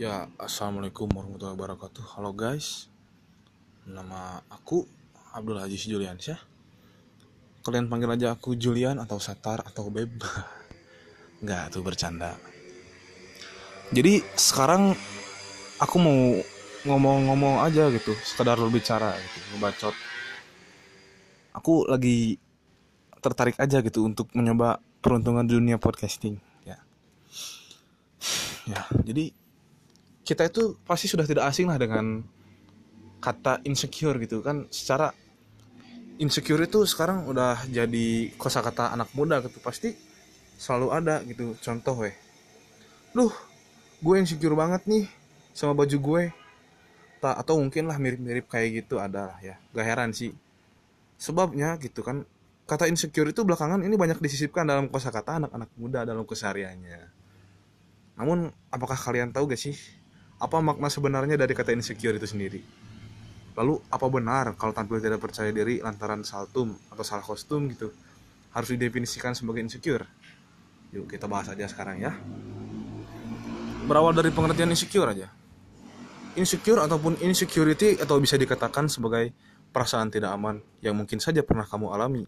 Ya, assalamualaikum warahmatullahi wabarakatuh. Halo guys, nama aku Abdul Haji Juliansyah. Kalian panggil aja aku Julian atau Satar atau Beb. Nggak tuh bercanda. Jadi sekarang aku mau ngomong-ngomong aja gitu, sekedar berbicara gitu, ngebacot. Aku lagi tertarik aja gitu untuk mencoba peruntungan dunia podcasting ya. Ya, jadi kita itu pasti sudah tidak asing lah dengan kata insecure gitu kan. Secara insecure itu sekarang udah jadi kosakata anak muda gitu pasti selalu ada gitu. Contoh weh Duh, gue insecure banget nih sama baju gue. Tak atau mungkin lah mirip-mirip kayak gitu ada lah ya. Gak heran sih. Sebabnya gitu kan kata insecure itu belakangan ini banyak disisipkan dalam kosakata anak-anak muda dalam kesehariannya. Namun apakah kalian tahu gak sih apa makna sebenarnya dari kata insecure itu sendiri? Lalu apa benar kalau tampil tidak percaya diri lantaran saltum atau salah kostum gitu harus didefinisikan sebagai insecure? Yuk kita bahas aja sekarang ya. Berawal dari pengertian insecure aja. Insecure ataupun insecurity atau bisa dikatakan sebagai perasaan tidak aman yang mungkin saja pernah kamu alami.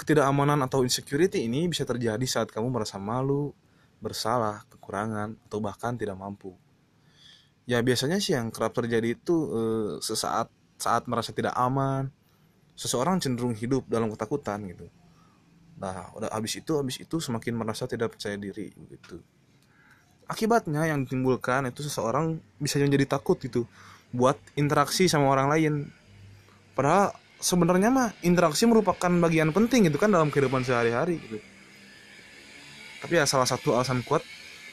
Ketidakamanan atau insecurity ini bisa terjadi saat kamu merasa malu, bersalah, kekurangan, atau bahkan tidak mampu ya biasanya sih yang kerap terjadi itu uh, sesaat saat merasa tidak aman seseorang cenderung hidup dalam ketakutan gitu. Nah udah habis itu habis itu semakin merasa tidak percaya diri gitu akibatnya yang ditimbulkan itu seseorang bisa menjadi takut gitu buat interaksi sama orang lain. Padahal sebenarnya mah interaksi merupakan bagian penting gitu kan dalam kehidupan sehari-hari gitu. Tapi ya salah satu alasan kuat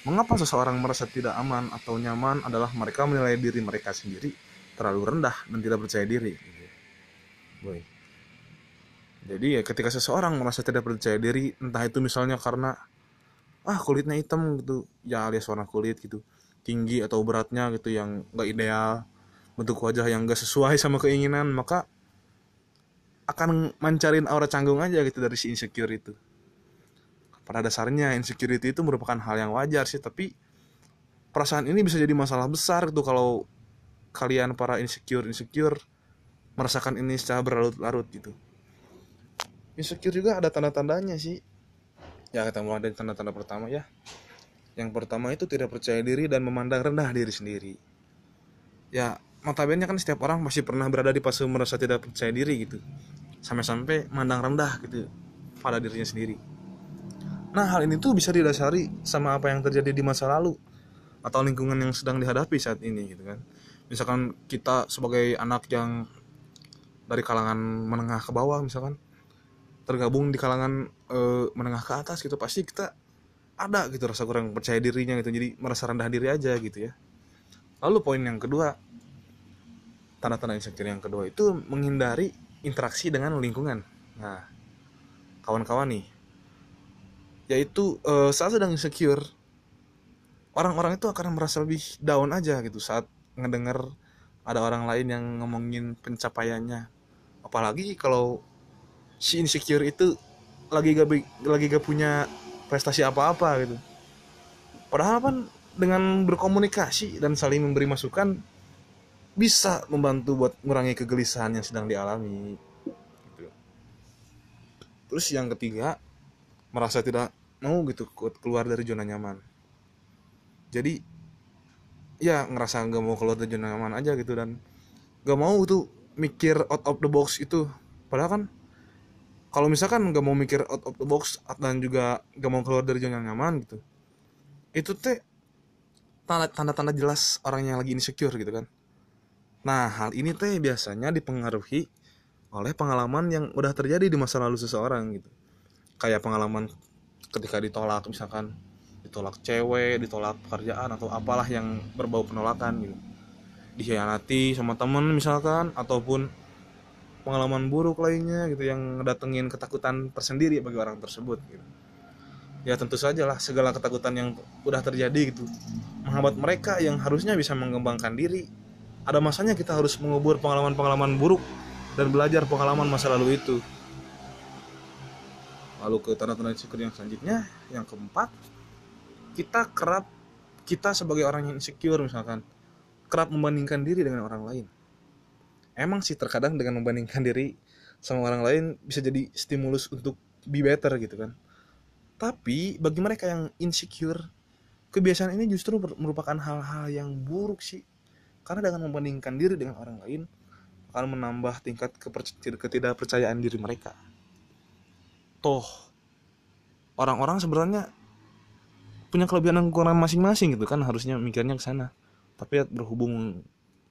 Mengapa seseorang merasa tidak aman atau nyaman adalah mereka menilai diri mereka sendiri terlalu rendah dan tidak percaya diri. Boy. Jadi ya ketika seseorang merasa tidak percaya diri, entah itu misalnya karena ah kulitnya hitam gitu, ya alias warna kulit gitu, tinggi atau beratnya gitu yang gak ideal, bentuk wajah yang gak sesuai sama keinginan, maka akan mancarin aura canggung aja gitu dari si insecure itu pada dasarnya insecurity itu merupakan hal yang wajar sih tapi perasaan ini bisa jadi masalah besar gitu kalau kalian para insecure insecure merasakan ini secara berlarut-larut gitu. Insecure juga ada tanda-tandanya sih. Ya kita mulai dari tanda-tanda pertama ya. Yang pertama itu tidak percaya diri dan memandang rendah diri sendiri. Ya notabene kan setiap orang masih pernah berada di fase merasa tidak percaya diri gitu. Sampai-sampai mandang rendah gitu pada dirinya sendiri Nah, hal ini tuh bisa didasari sama apa yang terjadi di masa lalu atau lingkungan yang sedang dihadapi saat ini gitu kan. Misalkan kita sebagai anak yang dari kalangan menengah ke bawah misalkan tergabung di kalangan e, menengah ke atas gitu pasti kita ada gitu rasa kurang percaya dirinya gitu jadi merasa rendah diri aja gitu ya lalu poin yang kedua tanda-tanda insecure yang kedua itu menghindari interaksi dengan lingkungan nah kawan-kawan nih yaitu uh, saat sedang insecure orang-orang itu akan merasa lebih down aja gitu saat ngedenger ada orang lain yang ngomongin pencapaiannya apalagi kalau si insecure itu lagi gak lagi gak punya prestasi apa-apa gitu padahal kan dengan berkomunikasi dan saling memberi masukan bisa membantu buat mengurangi kegelisahan yang sedang dialami gitu. terus yang ketiga merasa tidak mau gitu keluar dari zona nyaman. Jadi ya ngerasa nggak mau keluar dari zona nyaman aja gitu dan nggak mau tuh mikir out of the box itu. Padahal kan kalau misalkan nggak mau mikir out of the box dan juga nggak mau keluar dari zona nyaman gitu itu teh tanda-tanda jelas orang yang lagi insecure gitu kan. Nah hal ini teh biasanya dipengaruhi oleh pengalaman yang udah terjadi di masa lalu seseorang gitu kayak pengalaman ketika ditolak misalkan ditolak cewek ditolak pekerjaan atau apalah yang berbau penolakan gitu. Dikhianati sama temen misalkan ataupun pengalaman buruk lainnya gitu yang datengin ketakutan tersendiri bagi orang tersebut gitu. Ya tentu saja lah segala ketakutan yang udah terjadi gitu menghambat mereka yang harusnya bisa mengembangkan diri. Ada masanya kita harus mengubur pengalaman-pengalaman buruk dan belajar pengalaman masa lalu itu lalu ke tanda-tanda insecure yang selanjutnya. Yang keempat kita kerap kita sebagai orang yang insecure misalkan kerap membandingkan diri dengan orang lain. Emang sih terkadang dengan membandingkan diri sama orang lain bisa jadi stimulus untuk be better gitu kan. Tapi bagi mereka yang insecure kebiasaan ini justru merupakan hal-hal yang buruk sih. Karena dengan membandingkan diri dengan orang lain akan menambah tingkat ketidakpercayaan diri mereka toh orang-orang sebenarnya punya kelebihan dan kekurangan masing-masing gitu kan harusnya mikirnya ke sana. Tapi berhubung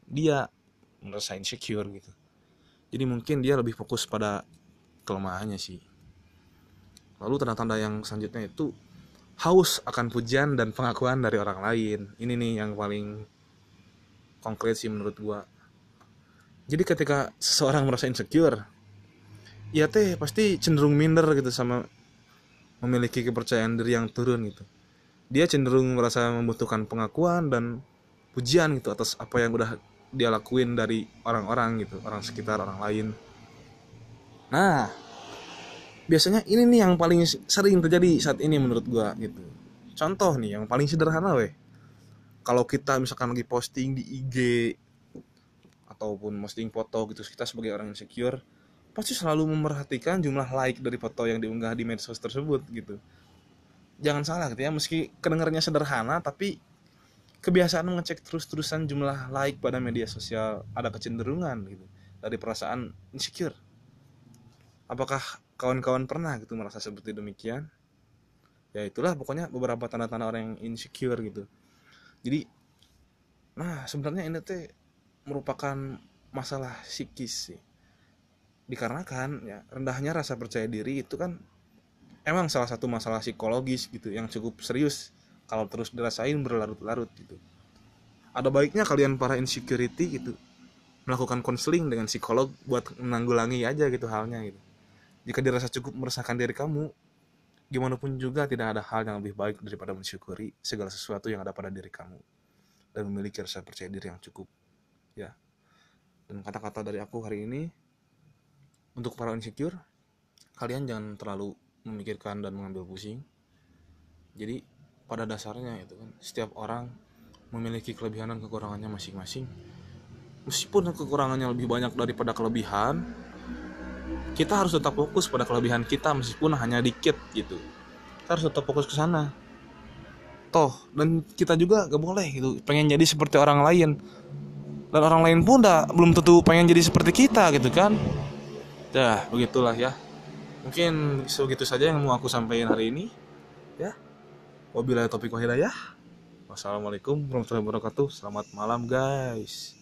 dia merasa insecure gitu. Jadi mungkin dia lebih fokus pada kelemahannya sih. Lalu tanda-tanda yang selanjutnya itu haus akan pujian dan pengakuan dari orang lain. Ini nih yang paling konkret sih menurut gua. Jadi ketika seseorang merasa insecure ya teh pasti cenderung minder gitu sama memiliki kepercayaan diri yang turun gitu. Dia cenderung merasa membutuhkan pengakuan dan pujian gitu atas apa yang udah dia lakuin dari orang-orang gitu orang sekitar orang lain. Nah biasanya ini nih yang paling sering terjadi saat ini menurut gua gitu. Contoh nih yang paling sederhana weh. Kalau kita misalkan lagi posting di IG ataupun posting foto gitu kita sebagai orang insecure pasti selalu memperhatikan jumlah like dari foto yang diunggah di medsos tersebut gitu. Jangan salah gitu ya. Meski kedengarannya sederhana tapi kebiasaan mengecek terus-terusan jumlah like pada media sosial ada kecenderungan gitu. Dari perasaan insecure. Apakah kawan-kawan pernah gitu merasa seperti demikian? Ya itulah pokoknya beberapa tanda-tanda orang yang insecure gitu. Jadi nah sebenarnya ini tuh merupakan masalah psikis sih dikarenakan ya rendahnya rasa percaya diri itu kan emang salah satu masalah psikologis gitu yang cukup serius kalau terus dirasain berlarut-larut gitu. Ada baiknya kalian para insecurity gitu melakukan konseling dengan psikolog buat menanggulangi aja gitu halnya gitu. Jika dirasa cukup meresahkan diri kamu gimana pun juga tidak ada hal yang lebih baik daripada mensyukuri segala sesuatu yang ada pada diri kamu dan memiliki rasa percaya diri yang cukup ya. Dan kata-kata dari aku hari ini untuk para insecure kalian jangan terlalu memikirkan dan mengambil pusing. Jadi pada dasarnya itu kan setiap orang memiliki kelebihan dan kekurangannya masing-masing. Meskipun kekurangannya lebih banyak daripada kelebihan kita harus tetap fokus pada kelebihan kita meskipun hanya dikit gitu. Kita harus tetap fokus ke sana. Toh dan kita juga gak boleh gitu pengen jadi seperti orang lain. Dan orang lain pun dah belum tentu pengen jadi seperti kita gitu kan ya begitulah ya. Mungkin segitu saja yang mau aku sampaikan hari ini ya. Wabillahi topik wahidayah wassalamualaikum warahmatullahi wabarakatuh. Selamat malam guys